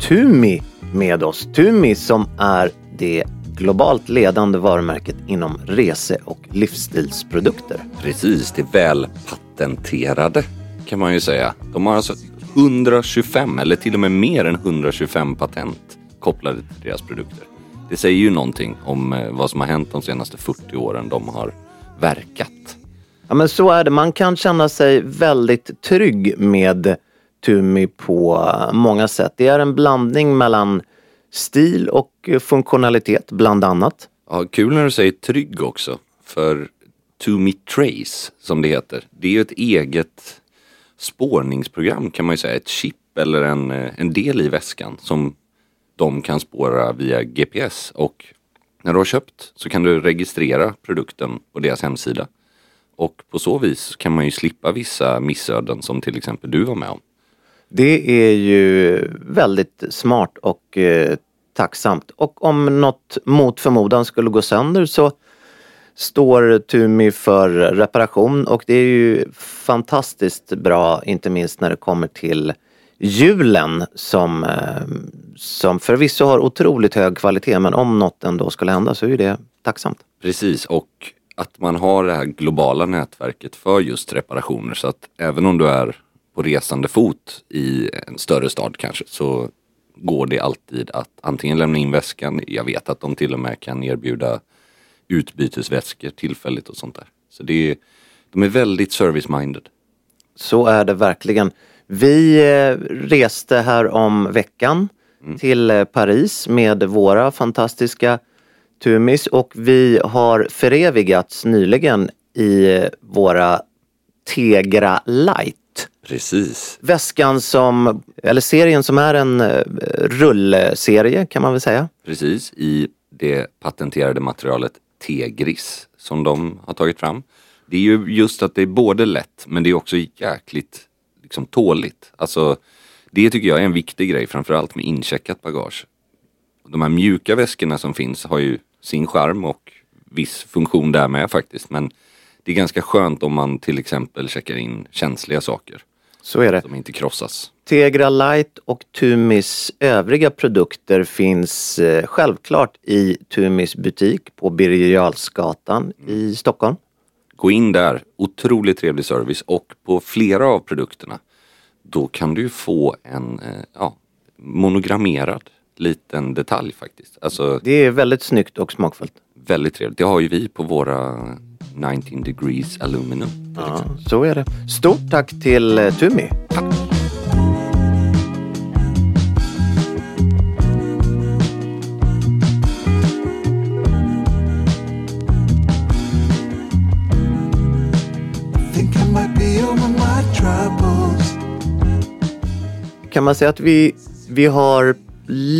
Tumi med oss. Tumi som är det globalt ledande varumärket inom rese och livsstilsprodukter. Precis, det välpatenterade kan man ju säga. De har alltså 125 eller till och med mer än 125 patent kopplade till deras produkter. Det säger ju någonting om eh, vad som har hänt de senaste 40 åren de har verkat. Ja men så är det. Man kan känna sig väldigt trygg med Tumi på många sätt. Det är en blandning mellan stil och funktionalitet bland annat. Ja, kul när du säger trygg också. För Tumi Trace som det heter. Det är ju ett eget spårningsprogram kan man ju säga. Ett chip eller en, eh, en del i väskan som de kan spåra via GPS. Och när du har köpt så kan du registrera produkten på deras hemsida. Och på så vis kan man ju slippa vissa missöden som till exempel du var med om. Det är ju väldigt smart och eh, tacksamt. Och om något mot förmodan skulle gå sönder så står Tumi för reparation och det är ju fantastiskt bra, inte minst när det kommer till hjulen som, eh, som förvisso har otroligt hög kvalitet men om något ändå skulle hända så är det tacksamt. Precis och att man har det här globala nätverket för just reparationer så att även om du är på resande fot i en större stad kanske så går det alltid att antingen lämna in väskan, jag vet att de till och med kan erbjuda utbytesväskor tillfälligt och sånt där. Så det är, de är väldigt service-minded. Så är det verkligen. Vi eh, reste här om veckan mm. till eh, Paris med våra fantastiska Tumis och vi har förevigats nyligen i eh, våra Tegra Light. Precis. Väskan som, eller serien som är en rullserie kan man väl säga. Precis, i det patenterade materialet Tegris som de har tagit fram. Det är ju just att det är både lätt men det är också jäkligt liksom, tåligt. Alltså, det tycker jag är en viktig grej framförallt med incheckat bagage. De här mjuka väskorna som finns har ju sin charm och viss funktion där med faktiskt. Men det är ganska skönt om man till exempel checkar in känsliga saker. Så är det. Som inte krossas. Tegra Light och Tumis övriga produkter finns eh, självklart i Tumis butik på Birger mm. i Stockholm. Gå in där, otroligt trevlig service och på flera av produkterna då kan du få en eh, ja, monogrammerad liten detalj faktiskt. Alltså, det är väldigt snyggt och smakfullt. Väldigt trevligt. Det har ju vi på våra 19 degrees aluminum. Ja, så är det. Stort tack till eh, Tumi. Tack. Kan man säga att vi, vi har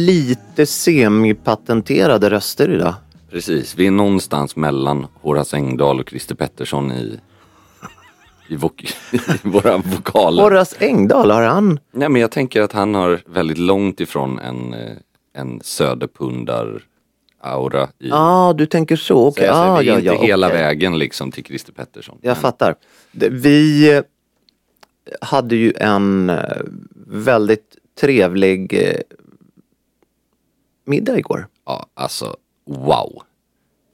lite semipatenterade röster idag? Precis, vi är någonstans mellan Horace Engdahl och Christer Pettersson i, i, vok i våra vokaler. Horace Engdahl, har han? Nej men jag tänker att han har väldigt långt ifrån en, eh, en söderpundar aura Ja, ah, du tänker så. Okej, Så ah, vi är ja, inte ja, hela okej. vägen liksom till Christer Pettersson. Jag Men- fattar. Vi eh, hade ju en eh, väldigt trevlig middag igår. Ja, alltså wow.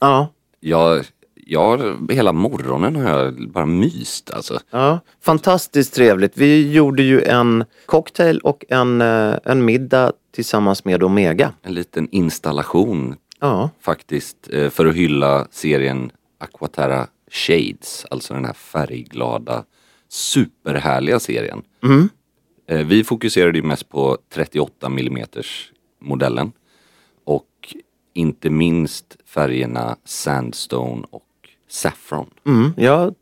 Ja, Jag, jag, hela morgonen har jag bara myst alltså. ja. Fantastiskt trevligt. Vi gjorde ju en cocktail och en, eh, en middag tillsammans med Omega. En liten installation Ja, faktiskt eh, för att hylla serien Aquaterra Shades, alltså den här färgglada superhärliga serien. Eh, Vi fokuserade ju mest på 38 mm modellen och inte minst färgerna Sandstone och Saffron. mm, jag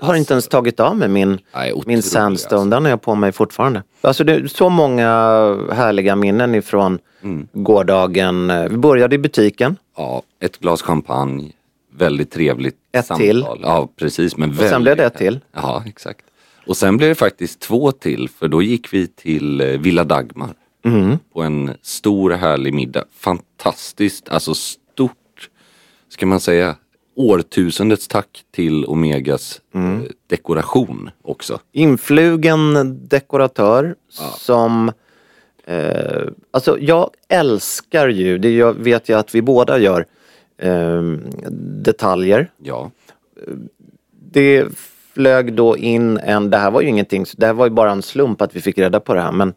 har inte ens tagit av mig min, min Sandstone. alltså. Den har jag på mig fortfarande. Alltså det är så många härliga minnen ifrån Mm. gårdagen. Vi började i butiken. Ja, ett glas champagne, väldigt trevligt Ett samtal. till. Ja, precis. Men sen blev det ett till. Ja, exakt. Och sen blev det faktiskt två till för då gick vi till eh, Villa Dagmar. Mm. På en stor härlig middag. Fantastiskt, alltså stort, ska man säga, årtusendets tack till Omegas Mm. eh, dekoration också. influgen dekoratör som eh, Alltså jag älskar ju, det jag vet jag att vi båda gör, eh, detaljer. Ja, Det flög då in en, det här var ju ingenting, det här var ju bara en slump att vi fick reda på det här men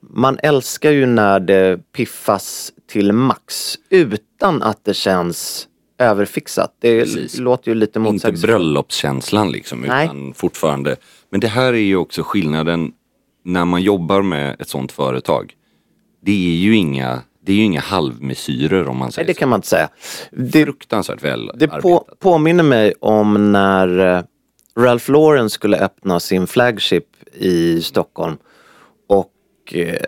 man älskar ju när det piffas till max utan att det känns överfixat. Det Precis. låter ju lite inte motsägelsefullt. bröllopskänslan liksom Nej. utan fortfarande. Men det här är ju också skillnaden när man jobbar med ett sånt företag. Det är ju inga, det är ju inga halvmesyrer om man Nej, säger det så. kan man inte säga. Det, Fruktansvärt väl Det på, påminner mig om när eh, Ralph Lauren skulle öppna sin flagship i Stockholm. Eh,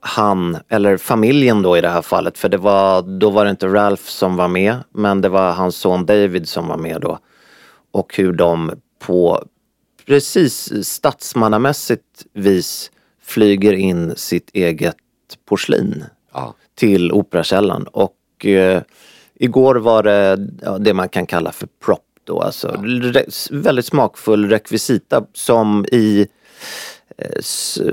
han, eller familjen då i det här fallet, för det var, då var det inte Ralph som var med, men det var hans son David som var med då. Och hur de på precis statsmannamässigt vis flyger in sitt eget porslin Ja. till Operakällaren och eh, igår var det ja, det man kan kalla för prop då, alltså re- väldigt smakfull rekvisita som i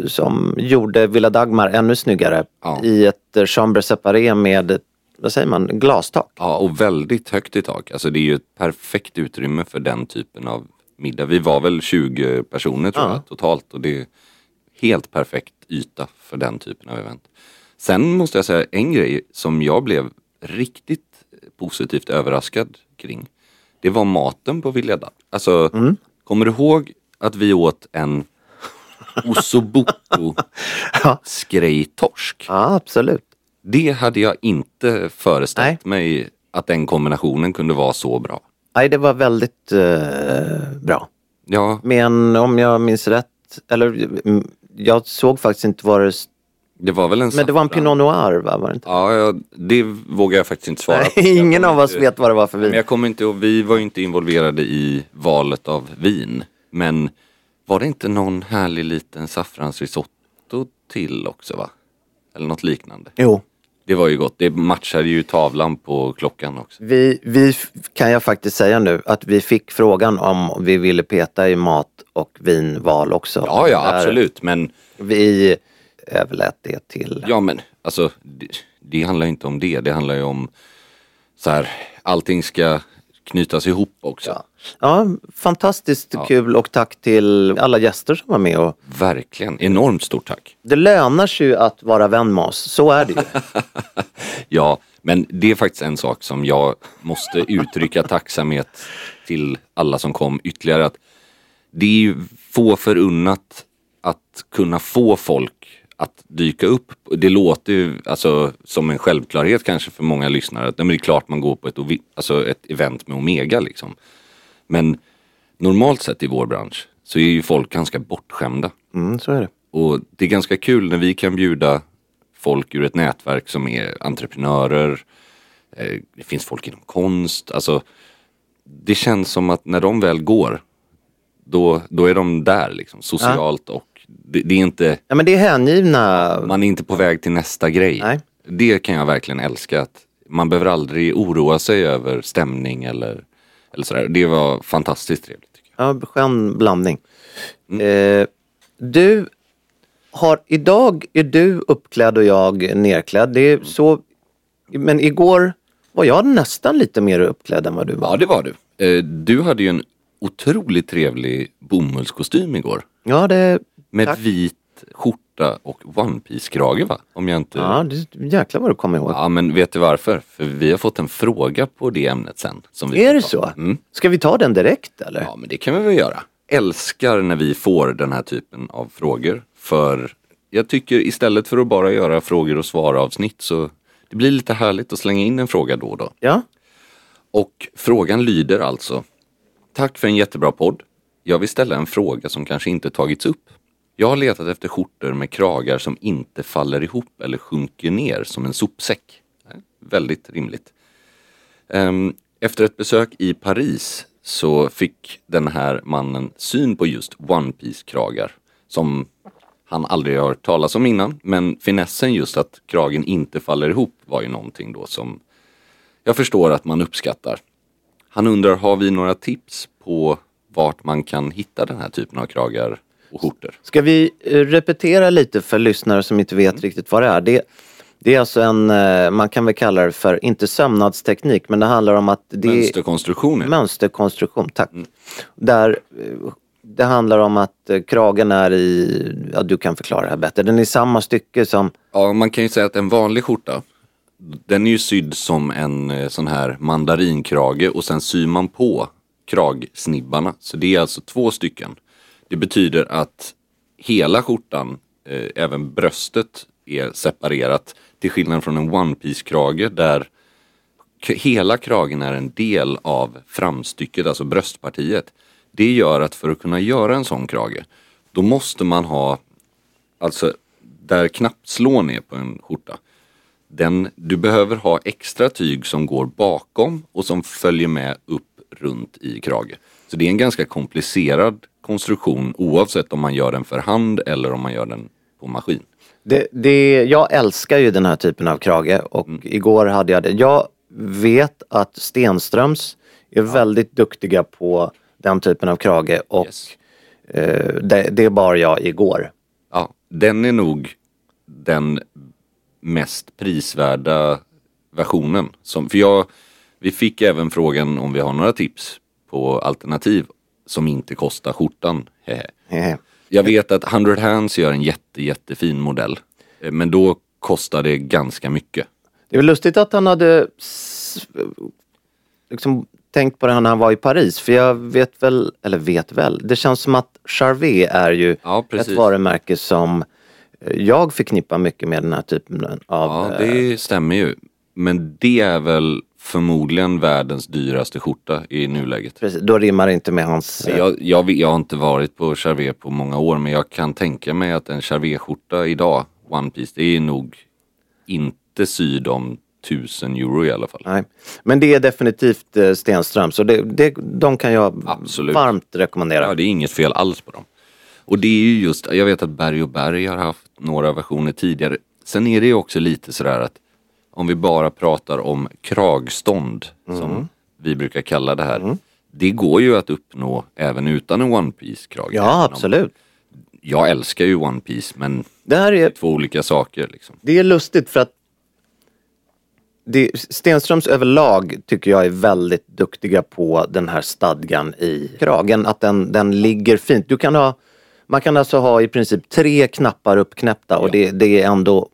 som gjorde Villa Dagmar ännu snyggare Ja. i ett eh, chambre séparé med, vad säger man, glastak. ja, och väldigt högt i tak. Alltså det är ju ett perfekt utrymme för den typen av middag. Vi var väl 20 personer tror Ja. jag totalt och det är helt perfekt yta för den typen av event. Sen måste jag säga en grej som jag blev riktigt positivt överraskad kring. Det var maten på Villeda. Alltså, Mm. kommer du ihåg att vi åt en osobuco Ja. skrejtorsk? Ja, absolut. Det hade jag inte föreställt mig att den kombinationen kunde vara så bra. Nej, det var väldigt eh, bra. Ja, Men om jag minns rätt, eller mm, jag såg faktiskt inte vad det det var väl en Men det var en. Pinot Noir va? Var det inte? Ja, ja, det vågar jag faktiskt inte svara på. Nej, ingen av oss vet vad det var för Men vin. jag kommer inte ihåg, vi var ju inte involverade i valet av vin. Men var det inte någon härlig liten saffransrisotto till också va? Eller något liknande. Jo, Det var ju gott. Det matchade ju tavlan på klockan också. vi, vi kan jag faktiskt säga nu att vi fick frågan om vi ville peta i mat och vinval också. Ja, ja, Där absolut. Men Vi överlät det till... Ja men alltså det, det handlar inte om det. Det handlar ju om så här, allting ska knytas ihop också. Ja, ja fantastiskt kul och tack till alla gäster som var med. Och Verkligen. Enormt stort tack. det lönar sig ju att vara vän med oss, så är det ju. Ja, men det är faktiskt en sak som jag måste uttrycka tacksamhet till alla som kom ytterligare. Att det är ju få förunnat att kunna få folk att dyka upp. Det låter ju alltså, som en självklarhet kanske för många lyssnare. Att, nej, men det är klart man går på ett, alltså, ett event med Omega liksom. Men normalt sett i vår bransch så är ju folk ganska bortskämda. Mm, så är det. Och det är ganska kul när vi kan bjuda folk ur ett nätverk som är entreprenörer, Eh, det finns folk inom konst. Alltså, det känns som att när de väl går, då, då är de där liksom, socialt och det, det är inte, Ja men det är hängivna. man är inte på väg till nästa grej. Nej. Det kan jag verkligen älska. Att man behöver aldrig oroa sig över stämning eller, eller sådär. Det var fantastiskt trevligt. Tycker jag. Ja, skön blandning. Eh, du har, idag är du uppklädd och jag nerklädd. Det är så, men igår var jag nästan lite mer uppklädd än vad du var. Ja, det var du. Eh, Du hade ju en otroligt trevlig bomullskostym igår. Ja, det, Med Tack. vit skjorta och one piece krage va? Om jag inte... ja, det jäklar vad du kommer ihåg. Ja, men vet du varför? För vi har fått en fråga på det ämnet sen. Som vi är det ta. så? Mm. Ska vi ta den direkt eller? Ja, men det kan vi väl göra. Älskar när vi får den här typen av frågor. För jag tycker istället för att bara göra frågor och svar avsnitt så det blir lite härligt att slänga in en fråga då och då. Ja, Och frågan lyder alltså. Tack för en jättebra podd. Jag vill ställa en fråga som kanske inte tagits upp. Jag har letat efter skjortor med kragar som inte faller ihop eller sjunker ner som en sopsäck. Nej, Väldigt rimligt. Ehm, efter ett besök i Paris så fick den här mannen syn på just One Piece-kragar som han aldrig har hört talas om innan. Men finessen just att kragen inte faller ihop var ju någonting då som jag förstår att man uppskattar. Han undrar, har vi några tips på vart man kan hitta den här typen av kragar skjortor? Ska vi eh, repetera lite för lyssnare som inte vet riktigt vad det är? Det, det är alltså en, eh, man kan väl kalla det för, inte sömnadsteknik, men det handlar om att det Mönsterkonstruktioner. Mönsterkonstruktion, tack. Där eh, det handlar om att kragen är i, ja du kan förklara det här bättre, den är i samma stycke som, Ja, man kan ju säga att en vanlig skjorta, den är ju sydd som en sån här mandarinkrage och sen syr man på kragsnibbarna. Så det är alltså två stycken. Det betyder att hela skjortan, eh, även bröstet, är separerat. Till skillnad från en one piece krage där hela kragen är en del av framstycket, alltså bröstpartiet. Det gör att för att kunna göra en sån krage, då måste man ha, alltså där knappslån är på en skjorta, den, du behöver ha extra tyg som går bakom och som följer med upp runt i krage. Så det är en ganska komplicerad konstruktion oavsett om man gör den för hand eller om man gör den på maskin. det, det, jag älskar ju den här typen av krage och igår hade jag det. Jag vet att Stenströms är väldigt duktiga på den typen av krage och Yes. eh, det, det bar jag igår. Ja, den är nog den mest prisvärda versionen. Som, för jag, vi fick även frågan om vi har några tips på alternativ som inte kostar skjortan. Jag vet att 100 Hands gör en jätte, jättefin modell. Eh, Men då kostar det ganska mycket. Det är väl lustigt att han hade liksom tänkt på det när han var i Paris. För jag vet väl, eller vet väl, det känns som att Charvet är ju Ja, ett varumärke som eh, jag förknippar mycket med den här typen av... Ja, eh, det stämmer ju. Men det är väl förmodligen världens dyraste skjorta i nuläget. Precis, då rimmar det inte med hans... Jag, jag, jag har inte varit på Charvet på många år men jag kan tänka mig att en Charvet-skjorta idag, One Piece, det är nog inte syd om 1000 euro i alla fall. Nej. Men det är definitivt eh, Stenström, så det, det, de kan jag Absolut. varmt rekommendera. Ja, det är inget fel alls på dem. Och det är ju just, jag vet att Berg och Berg har haft några versioner tidigare. Sen är det ju också lite sådär att om vi bara pratar om kragstånd, som vi brukar kalla det här. Det går ju att uppnå även utan en One Piece-krage. även Ja, absolut. Jag älskar ju One Piece men Det här är två olika saker liksom. det är lustigt för att det, Stenströms överlag tycker jag är väldigt duktiga på den här stadgan i kragen. Att den, den ligger fint. Du kan ha, man kan alltså ha i princip tre knappar uppknäppta och det, det är ändå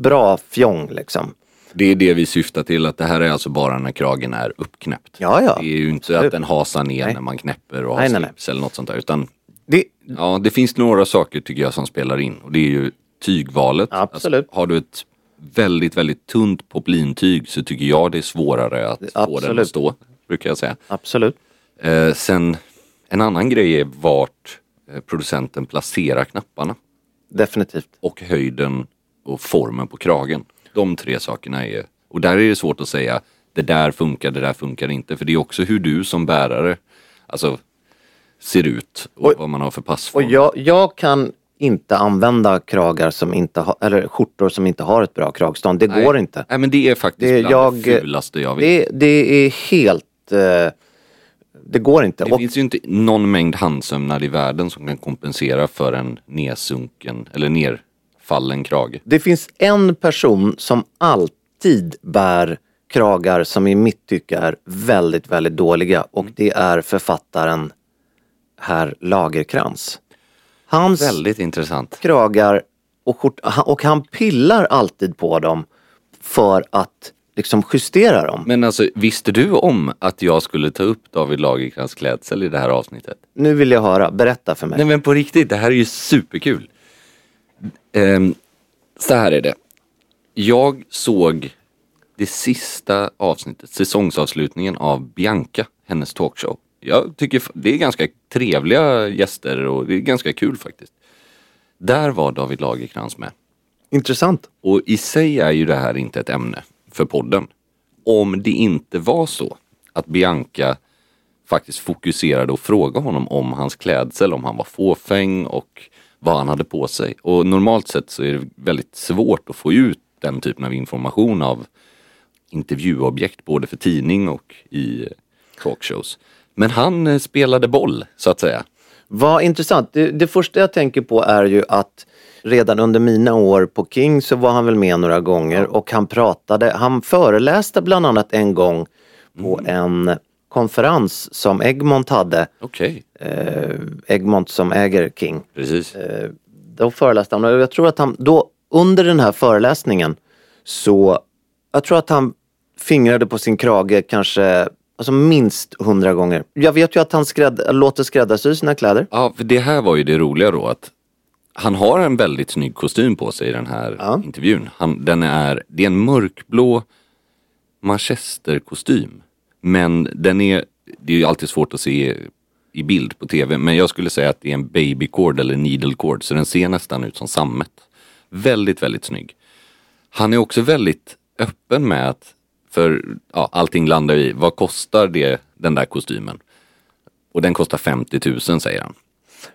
bra fjong liksom. Det är det vi syftar till, att det här är alltså bara när kragen är uppknäppt. Ja, ja. Det är ju inte Absolut. att den hasar ner Nej. när man knäpper och har Nej, nej, slips eller något sånt där. Utan Det, ja, det finns några saker tycker jag som spelar in. Och det är ju tygvalet. Absolut. Alltså, har du ett väldigt, väldigt tunt poplintyg så tycker jag det är svårare att få den Absolut. att stå. Brukar jag säga. absolut. Eh, sen en annan grej är vart eh, producenten placerar knapparna. Definitivt. och höjden och formen på kragen. De tre sakerna är, och där är det svårt att säga det där funkar, det där funkar inte. För det är också hur du som bärare alltså, ser ut och, Och- vad man har för passform. Och jag, jag kan inte använda kragar som inte har, eller skjortor som inte har ett bra kragstånd. Det Nej. går inte. Nej men det är faktiskt Det- bland jag- det fulaste jag vet. Det, det är helt... Eh, det går inte. Det Och, finns ju inte någon mängd handsömnad i världen som kan kompensera för en nedsunken eller nerfallen krage. det finns en person som alltid bär kragar som i mitt tycke är väldigt, väldigt dåliga och det är författaren herr Lagerkrans. Hans Väldigt intressant. kragar och, skjort, och han pillar alltid på dem för att liksom justera dem. Men alltså visste du om att jag skulle ta upp David Lagercrantz klädsel i det här avsnittet? Nu vill jag höra, berätta för mig. Nej men på riktigt, det här är ju superkul. Ehm, så här är det. Jag såg det sista avsnittet, säsongsavslutningen av Bianca, hennes talkshow. Jag tycker det är ganska trevliga gäster och det är ganska kul faktiskt. Där var David Lagercrantz med. Intressant. Och i sig är ju det här inte ett ämne för podden. Om det inte var så att Bianca faktiskt fokuserade och frågade honom om hans klädsel, om han var fåfäng och vad han hade på sig. Och normalt sett så är det väldigt svårt att få ut den typen av information av intervjuobjekt både för tidning och i talkshows. Men han eh, spelade boll så att säga. Vad intressant. Det, det första jag tänker på är ju att redan under mina år på King så var han väl med några gånger och han pratade, han föreläste bland annat en gång på Mm. en konferens som Egmont hade, Okej, eh, Egmont som äger King. precis. Då föreläste han och jag tror att han, då under den här föreläsningen så, jag tror att han fingrade på sin krage kanske, alltså minst hundra gånger. Jag vet ju att han skräd, låter skräddarsy sina kläder. Ja, för det här var ju det roliga då att han har en väldigt snygg kostym på sig i den här Ja. intervjun. Han, den är, det är en mörkblå manchesterkostym. Men den är, det är ju alltid svårt att se i bild på tv, men jag skulle säga att det är en babycord eller needlecord så den ser nästan ut som sammet. Väldigt, väldigt snygg. Han är också väldigt öppen med att, för ja, allting landar i, vad kostar det, den där kostymen? Och den kostar 50 000 säger han.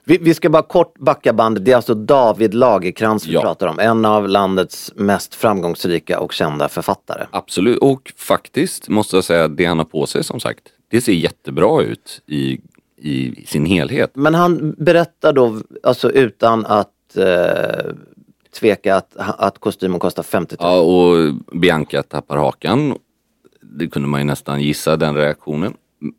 Vi, vi ska bara kort backa bandet. Det är alltså David Lagerkrans vi Ja. pratar om. En av landets mest framgångsrika och kända författare. Absolut, och faktiskt måste jag säga det han har på sig som sagt. Det ser jättebra ut i, i sin helhet. Men han berättar då, alltså utan att eh, tveka, att, att kostymen kostar 50 000. Ja, och Bianca tappar hakan. Det kunde man ju nästan gissa den reaktionen.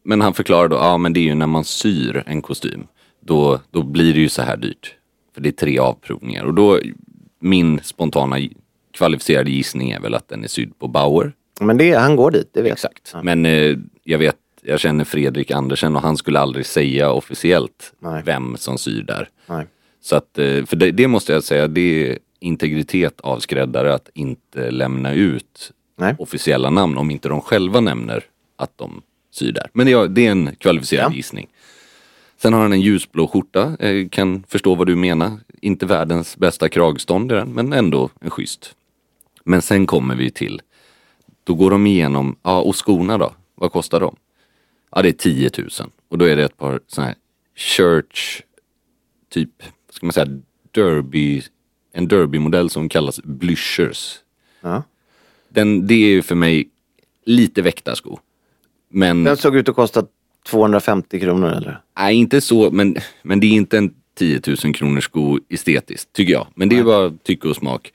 Men han förklarar då, ja men det är ju när man syr en kostym. Då, då blir det ju så här dyrt. För det är tre avprovningar. Och då, min spontana kvalificerade gissning är väl att den är sydd på Bauer. Men det, han går dit, det vet Exakt. Men eh, jag vet, jag känner Fredrik Andersen och han skulle aldrig säga officiellt Nej. vem som syr där. Nej. Så att, eh, för det, det måste jag säga, det är integritet av skräddare att inte lämna ut Nej. officiella namn om inte de själva nämner att de syr där. Men det är, det är en kvalificerad Ja. gissning. Sen har han en ljusblå skjorta, eh, kan förstå vad du menar. Inte världens bästa kragstånd i den, men ändå en schysst. Men sen kommer vi till, då går de igenom, ja och skorna då, vad kostar de? Ja det är 10 000 och då är det ett par sådana här church, typ, vad ska man säga, derby, en derbymodell som kallas blyschers. Ja. Den, det är ju för mig lite väktarsko. Men, Den såg ut att kosta 250 kronor eller? nej inte så, men, men det är inte en 10 000 kronors sko estetiskt, tycker jag. Men det är bara tycke och smak.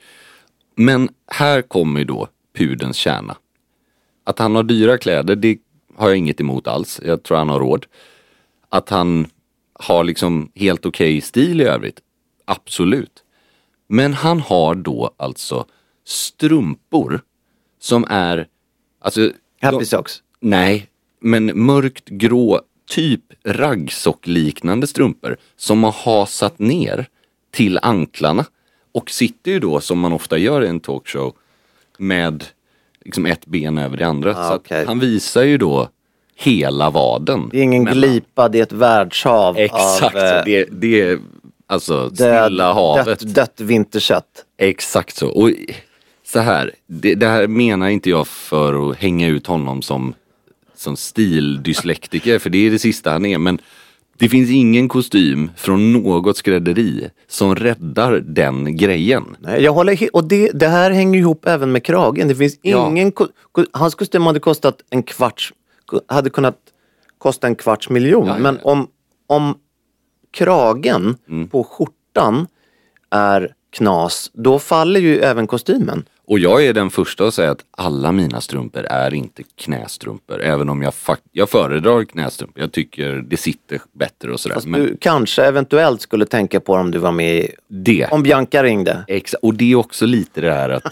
Men här kommer ju då pudens kärna. Att han har dyra kläder, det har jag inget emot alls. Jag tror han har råd. Att han har liksom helt okej stil i övrigt, absolut. Men han har då alltså strumpor som är, alltså... Happy de- Socks. Nej, men mörkt grå, typ raggsock-liknande strumpor som har hasat ner till anklarna. Och sitter ju då, som man ofta gör i en talkshow, med liksom ett ben över det andra. Ah, så okej. han visar ju då hela vaden. Det är ingen mellan- glipa, det är ett världshav Exakt, av eh, det, det är alltså död- Stilla havet. Dött, dött vinterkött. Exakt så. Och så här, det, det här menar inte jag för att hänga ut honom som, som stildyslektiker, för det är det sista han är. Men det finns ingen kostym från något skrädderi som räddar den grejen. Nej, jag håller och det, det här hänger ihop även med kragen. Det finns Ja. ingen... ko- ko- hans kostym hade kostat en kvarts... Hade kunnat kosta en kvarts miljon. Ja, ja, Men ja. om, om kragen Mm. på skjortan är knas, då faller ju även kostymen. Och jag är den första att säga att alla mina strumpor är inte knästrumpor. Även om jag, jag föredrar knästrumpor. Jag tycker det sitter bättre och sådär. Fast Men du kanske eventuellt skulle tänka på om du var med i... det. Om Bianca ringde. Exa- och det är också lite det här att...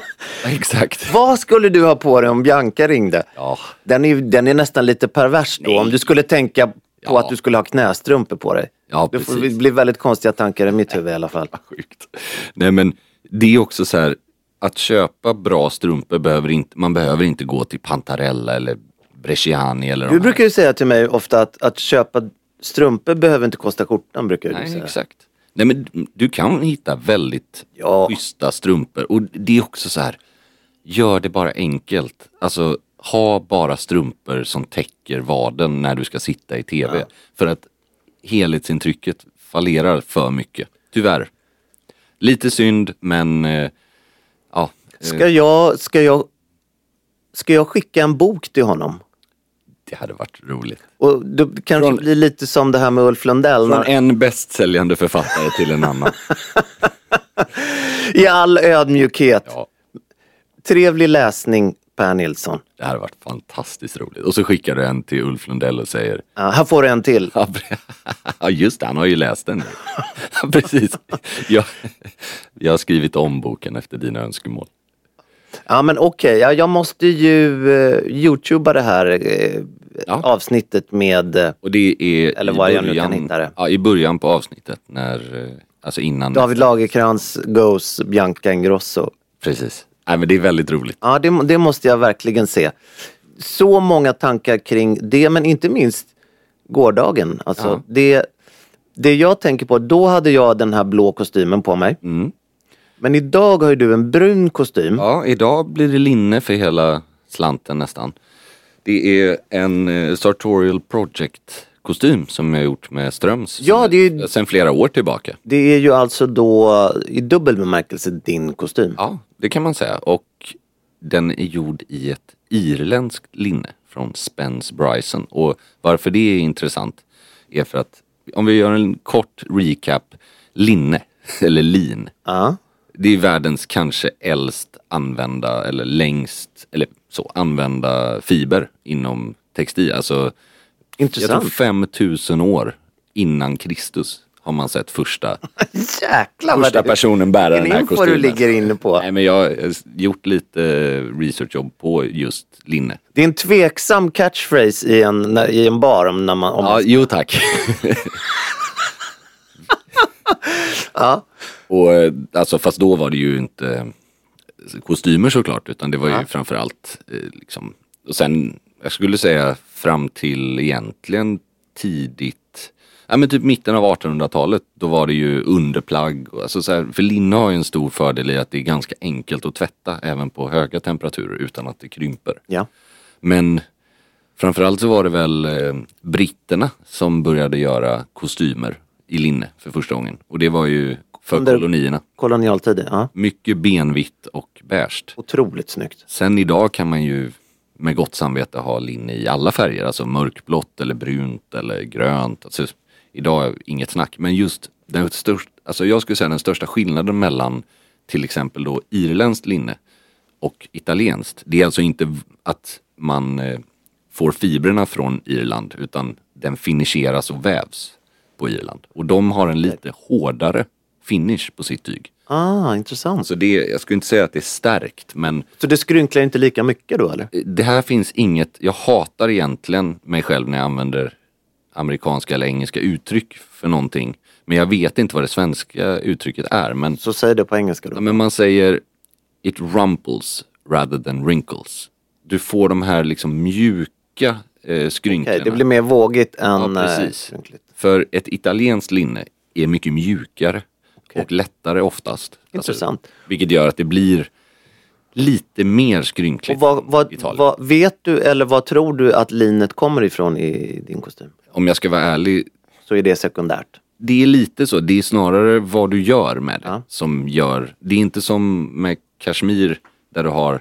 Exakt. Vad skulle du ha på dig om Bianca ringde? Ja. Den är, den är nästan lite pervers då. Nej. Om du skulle tänka på Ja. att du skulle ha knästrumpor på dig. Ja, det precis. bli väldigt konstiga tankar i mitt huvud i alla fall. Sjukt. Nej men det är också så här. Att köpa bra strumpor behöver inte, man behöver inte gå till Pantarella eller Bresciani eller Du brukar ju säga till mig ofta att, att köpa strumpor behöver inte kosta skjortan. Brukar du Nej säga. exakt. Nej men du kan hitta väldigt Ja. schyssta strumpor och det är också så här. Gör det bara enkelt. Alltså ha bara strumpor som täcker vaden när du ska sitta i tv. För att helhetsintrycket fallerar för mycket. Tyvärr. Lite synd men ja. eh, Ska jag, ska, jag, ska jag skicka en bok till honom? Det hade varit roligt. Och det kanske Från- blir lite som det här med Ulf Lundell. Från När, en bästsäljande författare till en annan. I all ödmjukhet. Ja, Trevlig läsning Per Nilsson. det hade varit fantastiskt roligt. Och så skickar du en till Ulf Lundell och säger Ja, här får du en till. Ja, just det, han har ju läst den. Precis. Jag, jag har skrivit om boken efter dina önskemål. Ja men okej, ja, jag måste ju uh, youtuba det här eh, Ja. avsnittet med... eh, Och det är Eller var jag nu början- kan hitta det. Ja, i början på avsnittet när, eh, alltså innan. David Lagerkrans goes Bianca Ingrosso. Precis. Nej men det är väldigt roligt. Ja, det, det måste jag verkligen se. Så många tankar kring det, men inte minst gårdagen. Alltså, Ja. det, det jag tänker på, då hade jag den här blå kostymen på mig. Mm. Men idag har ju du en brun kostym. Ja, idag blir det linne för hela slanten nästan. Det är en eh, Sartorial Project kostym som jag gjort med Ströms. Ja, det är- Sen flera år tillbaka. Det är ju alltså då i dubbel bemärkelse din kostym. Ja, det kan man säga. Och den är gjord i ett irländskt linne från Spence Bryson. Och varför det är intressant är för att om vi gör en kort recap. Linne, eller lin. Ja. Det är världens kanske äldst använda eller längst eller så använda fiber inom textil. Alltså jag Intressant. tror 5000 år innan Kristus har man sett första, Jäklar första det- personen bära den här kostymen. du ligger inne på. Nej men jag har gjort lite researchjobb på just linne. Det är en tveksam catchphrase i en, i en bar om, när man, om Ja, man jo tack. Ja. Och eh, alltså fast då var det ju inte kostymer såklart utan det var ju framförallt eh, liksom och sen jag skulle säga fram till egentligen tidigt Ja men typ mitten av 1800-talet då var det ju underplagg. och Alltså så här, för linne har ju en stor fördel i att det är ganska enkelt att tvätta även på höga temperaturer utan att det krymper. Ja. Men framförallt så var det väl eh, britterna som började göra kostymer i linne för första gången. Och det var ju för Under- kolonierna. Kolonialtiden, ja. Mycket benvitt och beige. Otroligt snyggt. Sen idag kan man ju med gott samvete ha linne i alla färger. Alltså mörkblått eller brunt eller grönt. Alltså, idag är inget snack. Men just den största, alltså jag skulle säga den största skillnaden mellan till exempel då irländskt linne och italienskt. Det är alltså inte att man eh, får fibrerna från Irland utan den finisheras och vävs på Irland. Och de har en lite hårdare finish på sitt tyg. Ah, intressant. Så det, jag skulle inte säga att det är stärkt men Så det skrynklar inte lika mycket då eller? det här finns inget, jag hatar egentligen mig själv när jag använder amerikanska eller engelska uttryck för någonting. Men jag vet inte vad det svenska uttrycket är. Men, Så säg det på engelska då. men man säger it rumples rather than wrinkles. Du får de här liksom mjuka eh, skrynkorna. Okej, det blir mer vågigt än Ja, eh, precis. skrynkligt. För ett italienskt linne är mycket mjukare och lättare oftast. Intressant. Alltså, vilket gör att det blir lite mer skrynkligt vad, vad, vad, vet du eller vad tror du att linet kommer ifrån i din kostym? Om jag ska vara ärlig, Så är det sekundärt. det är lite så. Det är snarare vad du gör med det Ja. som gör. Det är inte som med kashmir där du har,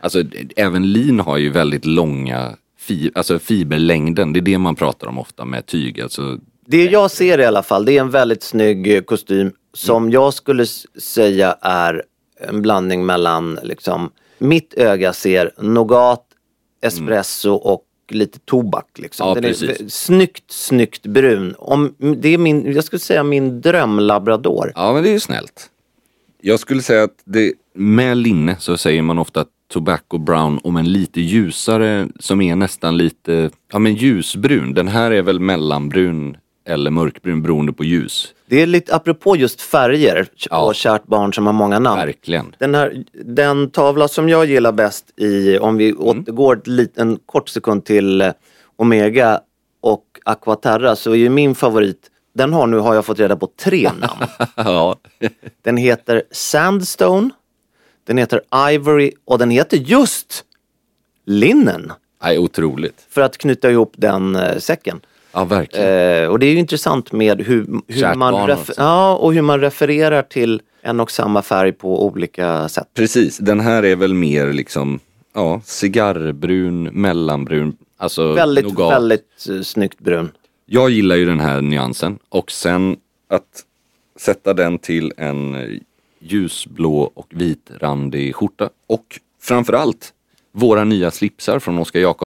alltså även lin har ju väldigt långa fi, alltså fiberlängden. Det är det man pratar om ofta med tyg. Alltså, Det jag ser i alla fall, det är en väldigt snygg kostym som jag skulle säga är en blandning mellan liksom, mitt öga ser nougat, espresso och lite tobak. Liksom. Ja, Den är precis. v- snyggt, snyggt brun. Om, det är min, jag skulle säga min drömlabrador. ja men det är ju snällt. Jag skulle säga att det, med linne så säger man ofta tobacco brown om en lite ljusare som är nästan lite, ja men ljusbrun. Den här är väl mellanbrun eller mörkbrun beroende på ljus. Det är lite apropå just färger Ja. och kärt barn som har många namn. Verkligen. Den, här, den tavla som jag gillar bäst i, om vi återgår lit- en kort sekund till eh, Omega och Aquaterra så är ju min favorit, den har nu har jag fått reda på tre namn. ja. Den heter Sandstone, den heter Ivory och den heter just Linnen. Nej, otroligt. För att knyta ihop den eh, säcken. Ja, verkligen. Eh, och det är ju intressant med hur, hur, man, refer- ja, och hur man refererar till en och samma färg på olika sätt. Precis, den här är väl mer liksom, ja, cigarrbrun, mellanbrun, alltså Väldigt, nougat. väldigt uh, snyggt brun. Jag gillar ju den här nyansen och sen att sätta den till en eh, ljusblå och vitrandig skjorta och framförallt våra nya slipsar från Oskar Jakob.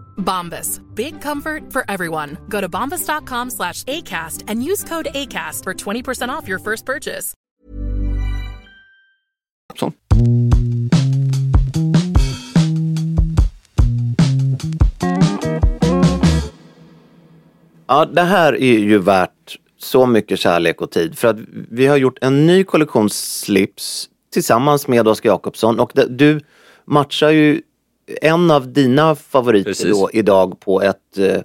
Bombas. Big comfort for everyone. Go to bombas.com slash ACAST and use code ACAST for 20% off your first purchase. Så. Ja, det här är ju värt så mycket kärlek och tid. För att vi har gjort en ny kollektion slips tillsammans med Oskar Jakobsson. Och det, du matchar ju en av dina favoriter Precis. då idag på ett, eh,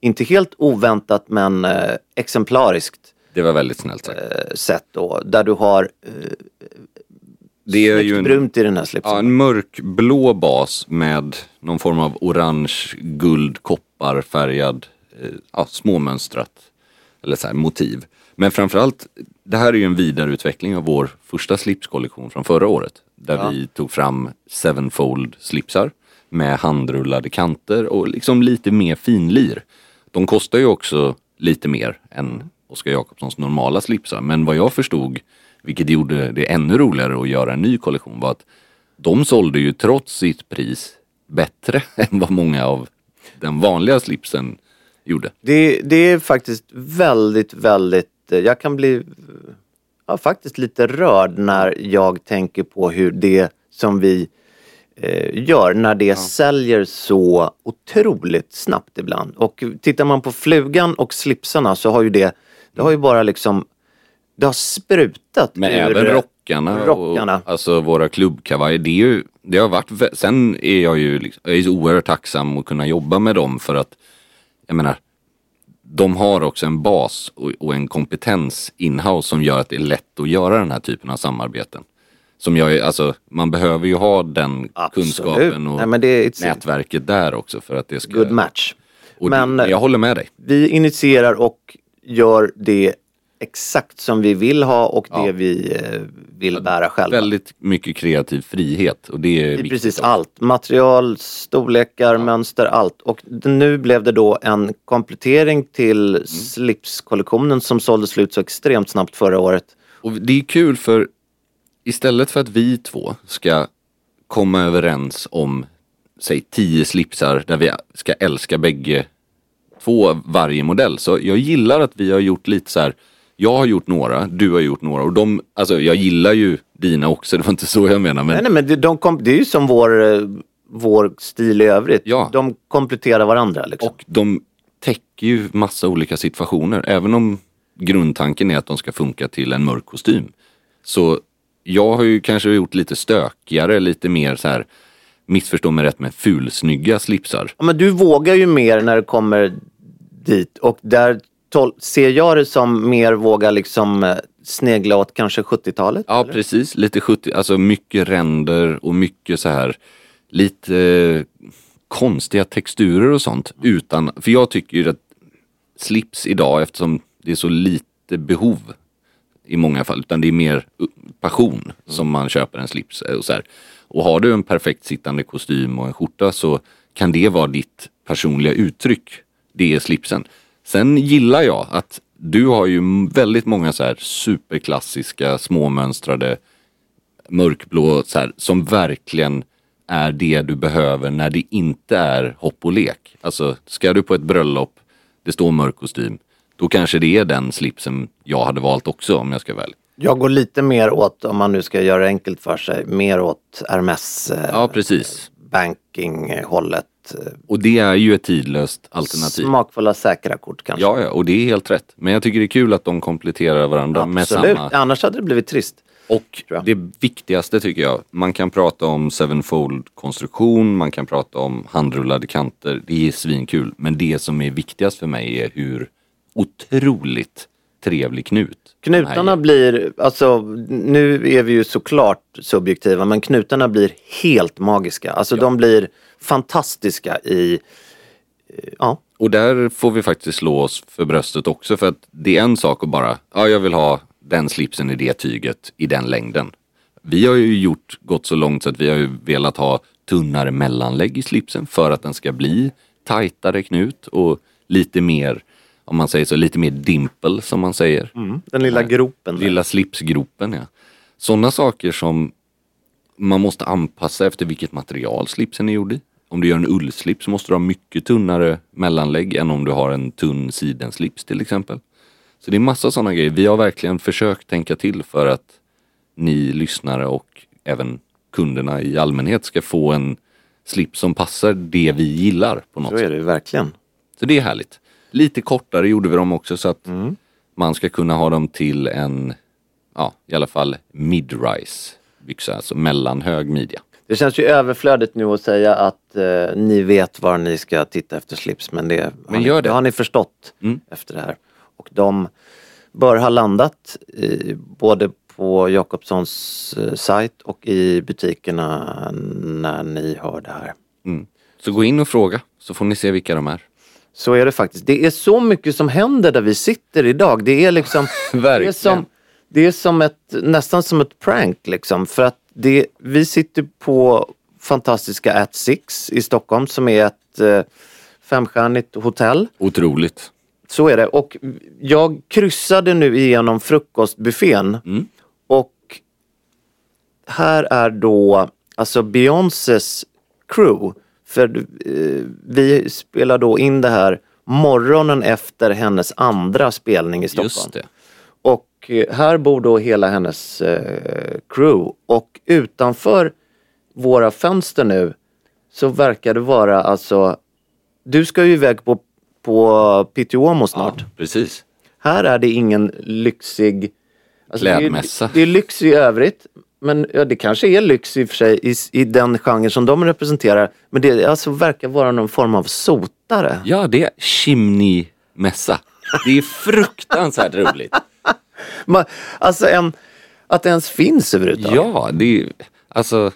inte helt oväntat men eh, exemplariskt Det var väldigt snällt sagt. eh, sätt då. Där du har eh, Det är ju en, brunt i den här slipsen. ja, en mörkblå bas med någon form av orange, guld, koppar färgad, eh, ja, småmönstrat eller så här, motiv. Men framförallt, det här är ju en vidareutveckling av vår första slipskollektion från förra året. Där vi tog fram sevenfold slipsar med handrullade kanter och liksom lite mer finlir. De kostar ju också lite mer än Oskar Jakobssons normala slipsar. Men vad jag förstod, vilket gjorde det ännu roligare att göra en ny kollektion, var att de sålde ju trots sitt pris bättre än vad många av den vanliga slipsen gjorde. Det, det är faktiskt väldigt, väldigt, eh, jag kan bli ja, faktiskt lite rörd när jag tänker på hur det som vi gör, när det säljer så otroligt snabbt ibland. Och tittar man på flugan och slipsarna så har ju det, det har ju bara liksom, det har sprutat Men även rockarna, rockarna. och alltså våra klubbkavajer. Det, är ju, det har varit, sen är jag ju liksom, jag är så oerhört tacksam att kunna jobba med dem för att jag menar de har också en bas och, och en kompetens inhouse som gör att det är lätt att göra den här typen av samarbeten. Som jag, alltså man behöver ju ha den kunskapen och Nej, det nätverket där också för att det ska... good match. Och Men- det, jag håller med dig. Vi initierar och gör det exakt som vi vill ha och det Ja. vi eh, vill bära själva. Väldigt mycket kreativ frihet och det är Det är precis också. allt. Material, storlekar, mönster, allt. Och nu blev det då en komplettering Mm. till slipskollektionen som sålde slut så extremt snabbt förra året. Och det är kul för istället för att vi två ska komma överens om säg tio slipsar där vi ska älska bägge två varje modell. Så jag gillar att vi har gjort lite så här. Jag har gjort några, du har gjort några och de, alltså jag gillar ju dina också, det var inte så jag menar men Nej, nej, men det, de kom, det är ju som vår, eh, vår stil i övrigt. Ja. De kompletterar varandra. Liksom. Och de täcker ju massa olika situationer. Även om grundtanken är att de ska funka till en mörk kostym. Så jag har ju kanske gjort lite stökigare, lite mer så här missförstå mig rätt med fulsnygga slipsar. Ja, men du vågar ju mer när det kommer dit och där ser jag det som mer våga liksom eh, snegla åt kanske 70-talet. Ja, eller? precis. Lite 70, alltså mycket ränder och mycket så här lite eh, konstiga texturer och sånt. Utan, för jag tycker ju att slips idag, eftersom det är så lite behov i många fall, utan det är mer passion som man köper en slips eh, och så här. Och har du en perfekt sittande kostym och en skjorta så kan det vara ditt personliga uttryck. Det är slipsen. Sen gillar jag att du har ju väldigt många så här superklassiska småmönstrade mörkblå så här, som verkligen är det du behöver när det inte är hopp och lek. Alltså ska du på ett bröllop, det står mörk kostym, då kanske det är den slipsen jag hade valt också om jag ska välja. Jag går lite mer åt, om man nu ska göra det enkelt för sig, mer åt Hermes eh, Ja, precis. banking-hållet. eh, Och det är ju ett tidlöst alternativ. Smakfulla säkra kort kanske. Ja, ja, och det är helt rätt. Men jag tycker det är kul att de kompletterar varandra med Absolut, samma annars hade det blivit trist. Och det viktigaste tycker jag, man kan prata om sevenfold konstruktion, man kan prata om handrullade kanter, det är svinkul. Men det som är viktigast för mig är hur otroligt trevlig knut. Knutarna blir, alltså nu är vi ju såklart subjektiva men knutarna blir helt magiska. Alltså de blir fantastiska i, eh, ja, Och där får vi faktiskt slå oss för bröstet också för att det är en sak att bara, ja jag vill ha den slipsen i det tyget i den längden. Vi har ju gjort, gått så långt så att vi har ju velat ha tunnare mellanlägg i slipsen för att den ska bli tajtare knut och lite mer, om man säger så, lite mer dimple som man säger. den lilla gropen. där. Lilla slipsgropen ja. Sådana saker som man måste anpassa efter vilket material slipsen är gjord i. Om du gör en ullslips måste du ha mycket tunnare mellanlägg än om du har en tunn sidenslips till exempel. Så det är massa sådana grejer. Vi har verkligen försökt tänka till för att ni lyssnare och även kunderna i allmänhet ska få en slips som passar det vi gillar på något Så sätt. är det verkligen. Så det är härligt. Lite kortare gjorde vi dem också så att Mm. man ska kunna ha dem till en, ja i alla fall mid-rise byxa, alltså mellanhög midja. Det känns ju överflödigt nu att säga att eh, ni vet var ni ska titta efter slips men det, har, Men ni, gör det. har ni förstått Mm. efter det här. Och de bör ha landat i, både på Jakobssons eh, sajt och i butikerna när ni hör det här. Mm. Så gå in och fråga så får ni se vilka de är. Så är det faktiskt. Det är så mycket som händer där vi sitter idag. Det är liksom det är som, det är som ett, nästan som ett prank liksom. För att det, vi sitter på fantastiska At Six i Stockholm som är ett eh, femstjärnigt hotell. Otroligt. Så är det. Och jag kryssade nu igenom frukostbuffén. Mm. Och här är då alltså Beyoncés crew För eh, vi spelar då in det här morgonen efter hennes andra spelning i Stockholm. Just det. Och eh, här bor då hela hennes eh, crew. Och utanför våra fönster nu så verkar det vara alltså, du ska ju iväg på, på Piteåmo snart. Ja, precis. Här är det ingen lyxig... Alltså det är- Klädmässa. Det är, lyx i övrigt. Men ja, det kanske är lyx i och för sig i, i den genre som de representerar. Men det alltså verkar vara någon form av sotare. Ja, det är chimney-mässa. Det är fruktansvärt roligt. Man, alltså en, att det ens finns överhuvudtaget. Ja, det är alltså,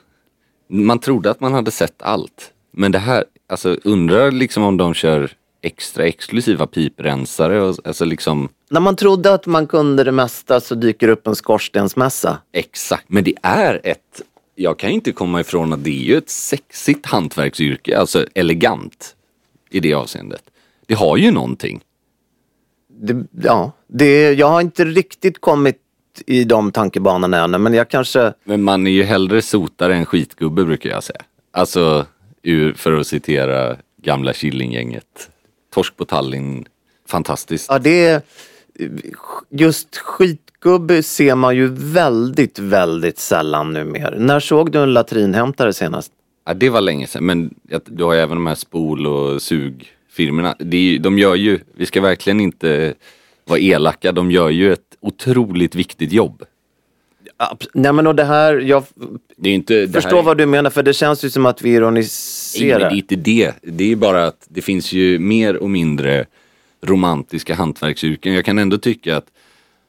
man trodde att man hade sett allt. Men det här, alltså undrar liksom om de kör extra exklusiva piprensare och alltså liksom När man trodde att man kunde det mesta så dyker upp en skorstensmässa. exakt. Men det är ett, jag kan inte komma ifrån att det är ju ett sexigt hantverksyrke, alltså elegant i det avseendet. Det har ju någonting. Det, ja, det, jag har inte riktigt kommit i de tankebanorna ännu, men jag kanske... Men man är ju hellre sotare än skitgubbe brukar jag säga. Alltså, ur, för att citera gamla Killinggänget. Torsk på Tallinn, fantastiskt. Ja, det. Just skitgubbe ser man ju väldigt, väldigt sällan numera. När såg du en latrinhämtare senast? Ja, det var länge sedan, men du har ju även de här spol och sugfirmorna. Ju- de gör ju, vi ska verkligen inte vara elaka, de gör ju ett otroligt viktigt jobb. Nej men och det här, jag Det inte, det förstår här, vad du menar för det känns ju som att vi Nej, men ironiserar. det är inte det. Det är bara att det finns ju mer och mindre romantiska hantverksyrken. Jag kan ändå tycka att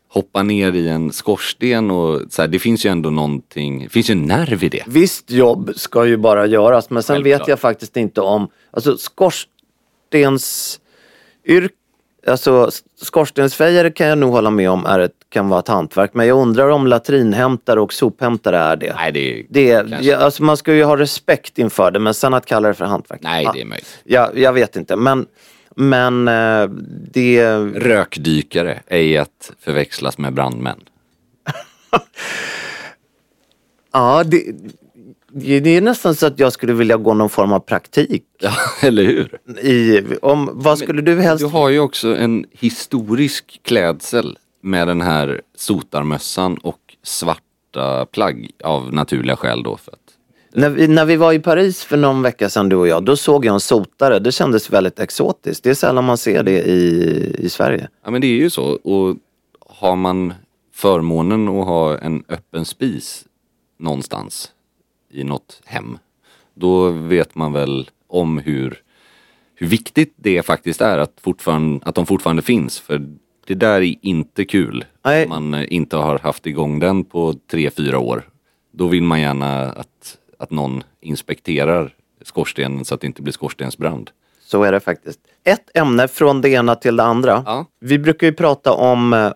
hoppa ner i en skorsten och så här, det finns ju ändå någonting, det finns ju en nerv i det. Visst jobb ska ju bara göras men sen Självklart. vet jag faktiskt inte om, alltså skorstens alltså skorstensfejare kan jag nog hålla med om är ett, kan vara ett hantverk men jag undrar om latrinhämtare och sophämtare är det. Nej, det är, Det är, ja, alltså man ska ju ha respekt inför det men sen att kalla det för hantverk. Nej, ja, det är möjligt. jag, jag vet inte men, men eh, det... Rökdykare är att förväxlas med brandmän. Ja, det, det är nästan så att jag skulle vilja gå någon form av praktik. Ja, eller hur? I, om, vad skulle du helst... Du har ju också en historisk klädsel med den här sotarmössan och svarta plagg av naturliga skäl då. För att, När vi, när vi var i Paris för någon vecka sedan du och jag, då såg jag en sotare. Det kändes väldigt exotiskt. Det är sällan man ser det i, i Sverige. ja men det är ju så. Och har man förmånen att ha en öppen spis någonstans i något hem. Då vet man väl om hur, hur viktigt det faktiskt är att, fortfarande, att de fortfarande finns. För det där är inte kul. Nej. Om man inte har haft igång den på tre, fyra år. Då vill man gärna att, att någon inspekterar skorstenen så att det inte blir skorstensbrand. Så är det faktiskt. Ett ämne från det ena till det andra. Ja. Vi brukar ju prata om eh,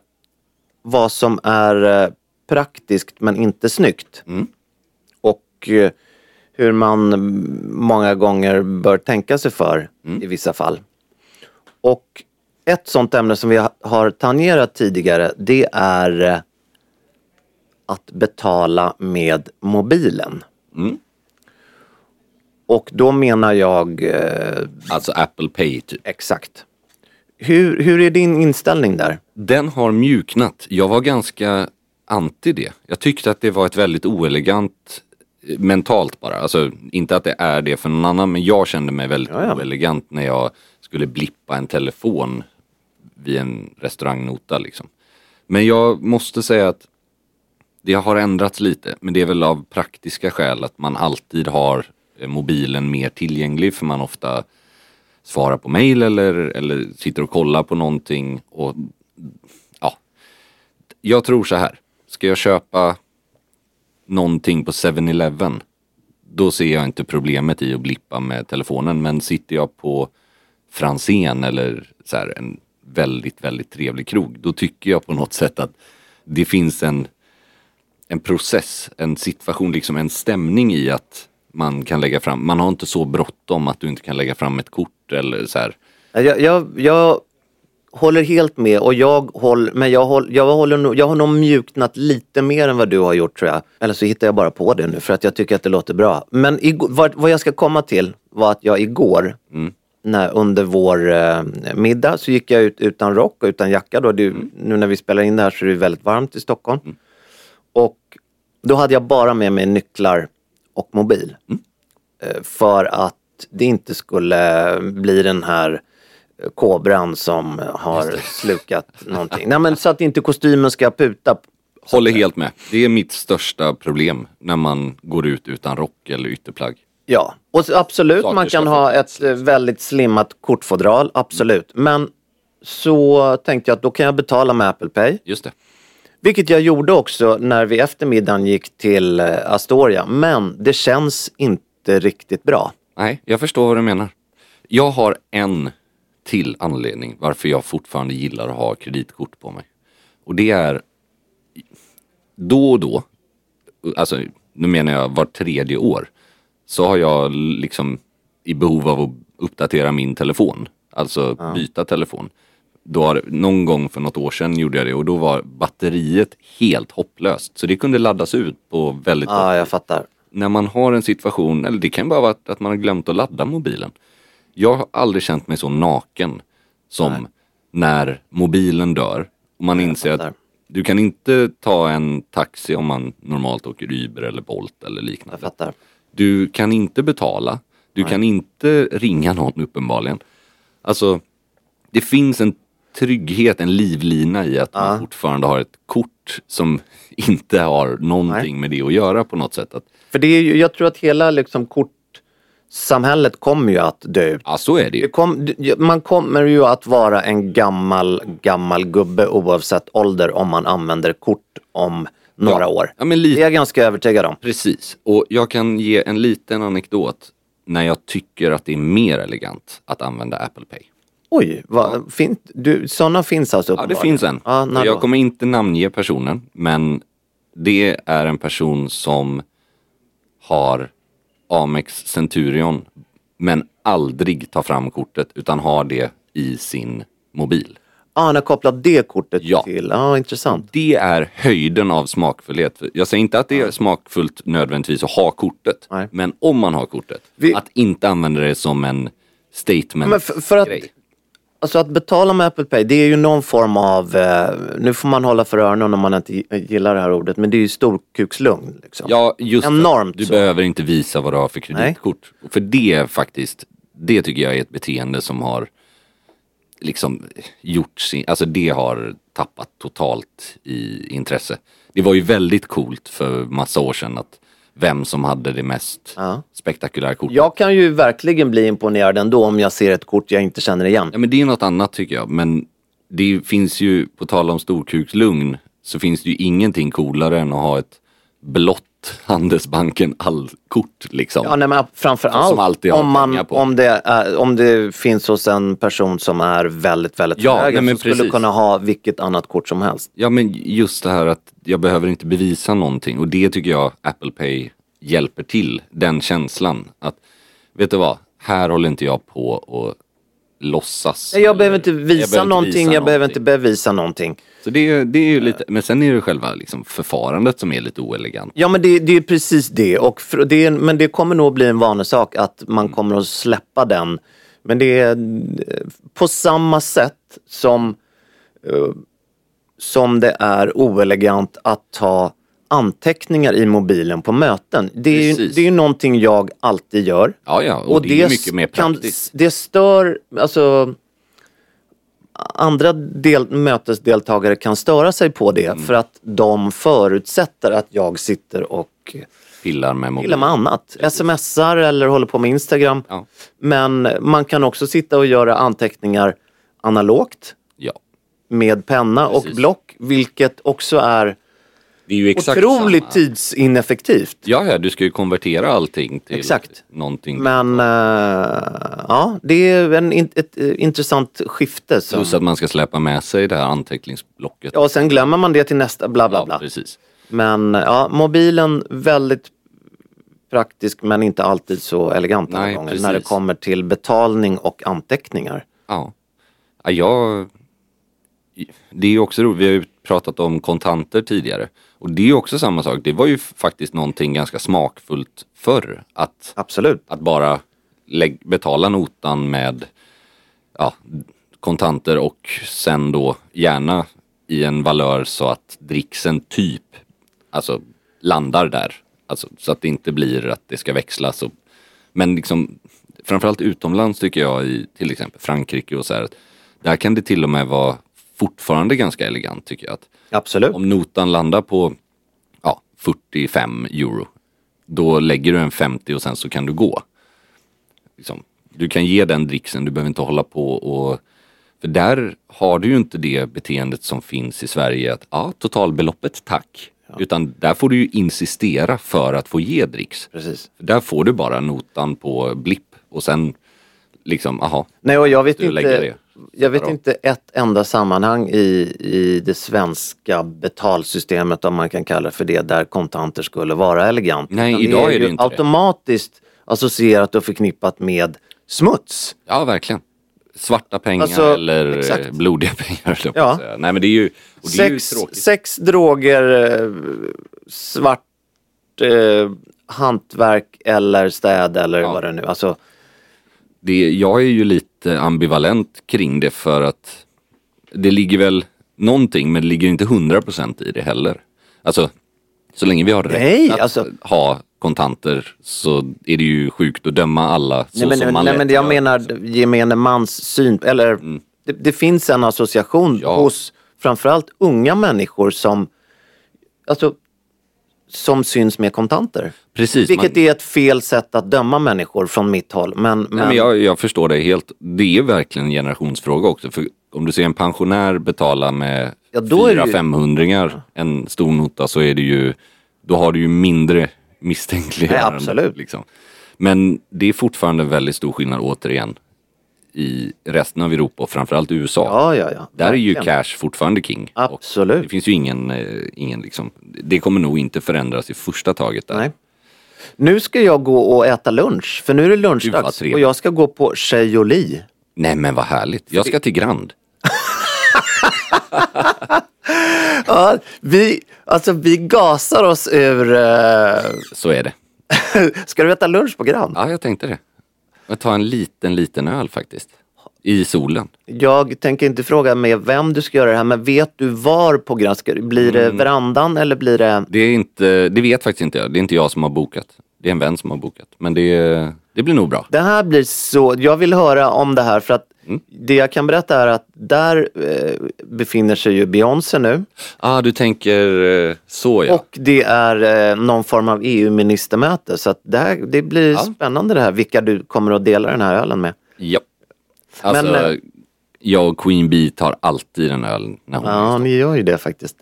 vad som är eh, praktiskt men inte snyggt. Mm. Och eh, hur man mm, många gånger bör tänka sig för Mm. i vissa fall. Och ett sånt ämne som vi ha- har tangerat tidigare det är att betala med mobilen. Mm. Och då menar jag eh, Alltså Apple Pay typ. exakt. Hur, hur är din inställning där? Den har mjuknat. Jag var ganska anti det. Jag tyckte att det var ett väldigt oelegant eh, mentalt bara. Alltså inte att det är det för någon annan men jag kände mig väldigt Ja, ja. oelegant när jag skulle blippa en telefon vid en restaurangnota liksom. Men jag måste säga att det har ändrats lite men det är väl av praktiska skäl att man alltid har eh, mobilen mer tillgänglig för man ofta svarar på mail eller, eller sitter och kollar på någonting och ja. Jag tror så här. Ska jag köpa någonting på 7-Eleven då ser jag inte problemet i att blippa med telefonen men sitter jag på Franzén eller så här, en väldigt, väldigt trevlig krog då tycker jag på något sätt att det finns en en process, en situation, liksom en stämning i att man kan lägga fram, man har inte så bråttom att du inte kan lägga fram ett kort eller så här. Jag, jag, jag håller helt med och jag, håll, men jag, håll, jag, håller, jag har nog mjuknat lite mer än vad du har gjort tror jag. Eller så hittar jag bara på det nu för att jag tycker att det låter bra. Men igår, vad, vad jag ska komma till, var att jag igår, Mm. när, under vår eh, middag, så gick jag ut utan rock och utan jacka. Då. Det, Mm. Nu när vi spelar in det här så är det väldigt varmt i Stockholm. Och då hade jag bara med mig nycklar och mobil. Mm. Eh, För att det inte skulle bli den här eh, kobran som har slukat någonting. Nej men så att inte kostymen ska puta. Håller helt med. Det är mitt största problem när man går ut utan rock eller ytterplagg. Ja, och så absolut Saker man kan ha ett eh, väldigt slimmat kortfodral, absolut. Men så tänkte jag att då kan jag betala med Apple Pay. Just det. Vilket jag gjorde också när vi efter middagen gick till eh, Astoria. Men det känns inte riktigt bra. Nej, jag förstår vad du menar. Jag har en till anledning varför jag fortfarande gillar att ha kreditkort på mig. Och det är då och då, alltså nu menar jag var tredje år, så har jag liksom i behov av att uppdatera min telefon. Alltså byta telefon. Då har, någon gång för något år sedan gjorde jag det och då var batteriet helt hopplöst. Så det kunde laddas ut på väldigt Ja, jag fattar. när man har en situation, eller det kan bara vara att, man har glömt att ladda mobilen. Jag har aldrig känt mig så naken som när mobilen dör och man inser att du kan inte ta en taxi om man normalt åker Uber eller Bolt eller Jag liknande. fattar. Du kan inte betala, du kan inte ringa någon uppenbarligen. Alltså, det finns en trygghet, en livlina i att man fortfarande har ett kort som inte har någonting med det att göra på något sätt. Att, För det är ju, jag tror att hela liksom kortsamhället kommer ju att dö ut. ja, så är det ju. kom, man kommer ju att vara en gammal, gammal gubbe oavsett ålder om man använder kort om några Ja. år. Ja, men Det är jag ganska övertygad om. Precis, och jag kan ge en liten anekdot när jag tycker att det är mer elegant att använda Apple Pay. Oj, vad, fin, du, sådana finns alltså Ja, det uppenbarligen? finns en. När jag då? kommer inte namnge personen, men det är en person som har Amex Centurion, men aldrig tar fram kortet, utan har det i sin mobil. Ah, han har kopplat det kortet Ja. till. Ja, intressant. Det är höjden av smakfullhet. Jag säger inte att det är smakfullt nödvändigtvis att ha kortet. Nej. Men om man har kortet, Vi- att inte använda det som en statement Men för, för att, grej. Alltså att betala med Apple Pay, det är ju någon form av, eh, nu får man hålla för öronen om man inte gillar det här ordet, men det är ju storkukslugn. Liksom. Ja, just det. Enormt Du så. behöver inte visa vad du har för kreditkort. För det faktiskt, det tycker jag är ett beteende som har liksom gjort sin, alltså det har tappat totalt i intresse. Det var ju väldigt coolt för massa år sedan att vem som hade det mest Ja. spektakulära kortet. Jag kan ju verkligen bli imponerad ändå om jag ser ett kort jag inte känner igen. Ja men det är något annat tycker jag. Men det finns ju, på tal om storkukslugn, så finns det ju ingenting coolare än att ha ett blått Handelsbanken all-kort liksom. Ja, nej, men framför allt om, man, om, det är, om det finns hos en person som är väldigt, väldigt Ja, men som skulle kunna ha vilket annat kort som helst. Ja men just det här att jag behöver inte bevisa någonting och det tycker jag Apple Pay hjälper till. Den känslan att, vet du vad, här håller inte jag på och låtsas. Nej, Jag behöver inte visa behöver någonting, visa jag behöver någonting. inte bevisa någonting. Så det är, det är ju lite, men sen är det själva liksom förfarandet som är lite oelegant. Ja men det, det är precis det. Och för, det är, men det kommer nog bli en vanesak att man Mm. kommer att släppa den. Men det är på samma sätt som, eh, som det är oelegant att ta anteckningar i mobilen på möten. Det är, ju, det är ju någonting jag alltid gör. Ja ja, och, det, är mycket mer kan- praktiskt. det stör, alltså andra del, mötesdeltagare kan störa sig på det Mm. för att de förutsätter att jag sitter och Pillar med pillar med annat. Smsar eller håller på med Instagram. Ja. Men man kan också sitta och göra anteckningar analogt Ja. med penna och Precis. block, vilket också är Det är ju exakt otroligt samma. tidsineffektivt. Ja, ja, du ska ju konvertera allting till Exakt. någonting. Men eh, ja, det är en, ett eh, intressant skifte. Som, Plus att man ska släppa med sig det här anteckningsblocket. ja, och sen glömmer man det till nästa, bla bla Ja, bla. precis. Men ja, mobilen väldigt praktisk men inte alltid så elegant Nej, gånger precis. när det kommer till betalning och anteckningar. Ja. ja jag... Det är också roligt, vi har ju pratat om kontanter tidigare. Och det är också samma sak. Det var ju faktiskt någonting ganska smakfullt förr. Att, Absolut. att bara lägg, betala notan med ja, kontanter och sen då gärna i en valör så att dricksen typ alltså landar där. Alltså, så att det inte blir att det ska växlas. Och, men liksom framförallt utomlands tycker jag i till exempel Frankrike och så här. att Där kan det till och med vara fortfarande ganska elegant tycker jag. Att Absolut. om notan landar på ja, 45 euro. Då lägger du en 50 och sen så kan du gå. Liksom, du kan ge den dricksen, du behöver inte hålla på och för där har du ju inte det beteendet som finns i Sverige att ja, totalbeloppet tack. Utan där får du ju insistera för att få ge dricks. Precis. Där får du bara notan på blipp och sen liksom, aha. Nej, och jag vet, inte, det. Jag vet inte ett enda sammanhang i, i det svenska betalsystemet, om man kan kalla det för det, där kontanter skulle vara elegant. Nej, Utan idag är det ju inte det. automatiskt associerat och förknippat med smuts. Ja, verkligen. Svarta pengar Alltså, eller eh, exakt. blodiga pengar. Ja. säga. Nej men det är ju, det är ju Sex, sex droger, eh, svart eh, hantverk eller städ eller Ja. vad det nu alltså, det, jag är ju lite ambivalent kring det för att det ligger väl någonting men det ligger inte 100% i det heller. Alltså så länge vi har rätt Nej, att alltså- ha kontanter så är det ju sjukt att döma alla så Nej men, som man nej, men jag gör. menar gemene mans syn, eller det, det finns en association Mm. Ja. hos framförallt unga människor som, alltså, som syns med kontanter. Precis, Vilket man, är ett fel sätt att döma människor från mitt håll. Men, men, nej, men jag, jag förstår det helt. Det är verkligen en generationsfråga också. För om du ser en pensionär betala med Ja, fyra ju- 500 en stor nota så är det ju, då har du ju mindre misstänkliggörande. Absolut. Liksom. Men det är fortfarande väldigt stor skillnad återigen i resten av Europa och framförallt USA. ja, ja, ja. Där är ju cash fortfarande king. Och Absolut. det finns ju ingen, eh, ingen liksom, det kommer nog inte förändras i första taget där. Nej. Nu ska jag gå och äta lunch, för nu är det lunchdags och jag ska gå på Chez Jolie. Nej men vad härligt. Jag ska till Grand. Ja, vi, alltså vi gasar oss ur... eh, Så är det. ska du äta lunch på Grand? Ja, jag tänkte det. Jag tar en liten, liten öl faktiskt. I solen. Jag tänker inte fråga med vem du ska göra det här, men vet du var på Grand? Blir Mm. det verandan eller blir det... Det är inte, det vet faktiskt inte jag. Det är inte jag som har bokat. Det är en vän som har bokat. Men det, det blir nog bra. Det här blir så... Jag vill höra om det här för att Mm. det jag kan berätta är att där eh, befinner sig ju Beyoncé nu Ah, du tänker eh, så ja. och det är eh, någon form av EU-ministermöte så att det, här, det blir Ja. spännande det här vilka du kommer att dela den här ölen med. ja. Alltså, Men, eh, jag och Queen Bee tar alltid en öl när hon Ja, ni gör ju det faktiskt.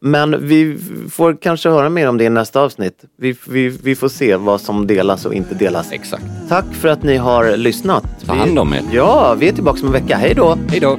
Men vi får kanske höra mer om det i nästa avsnitt. Vi, vi, vi får se vad som delas och inte delas. Exakt. Tack för att ni har lyssnat. Ta hand om er. Ja, vi är tillbaka om en vecka. Hej då! Hej då.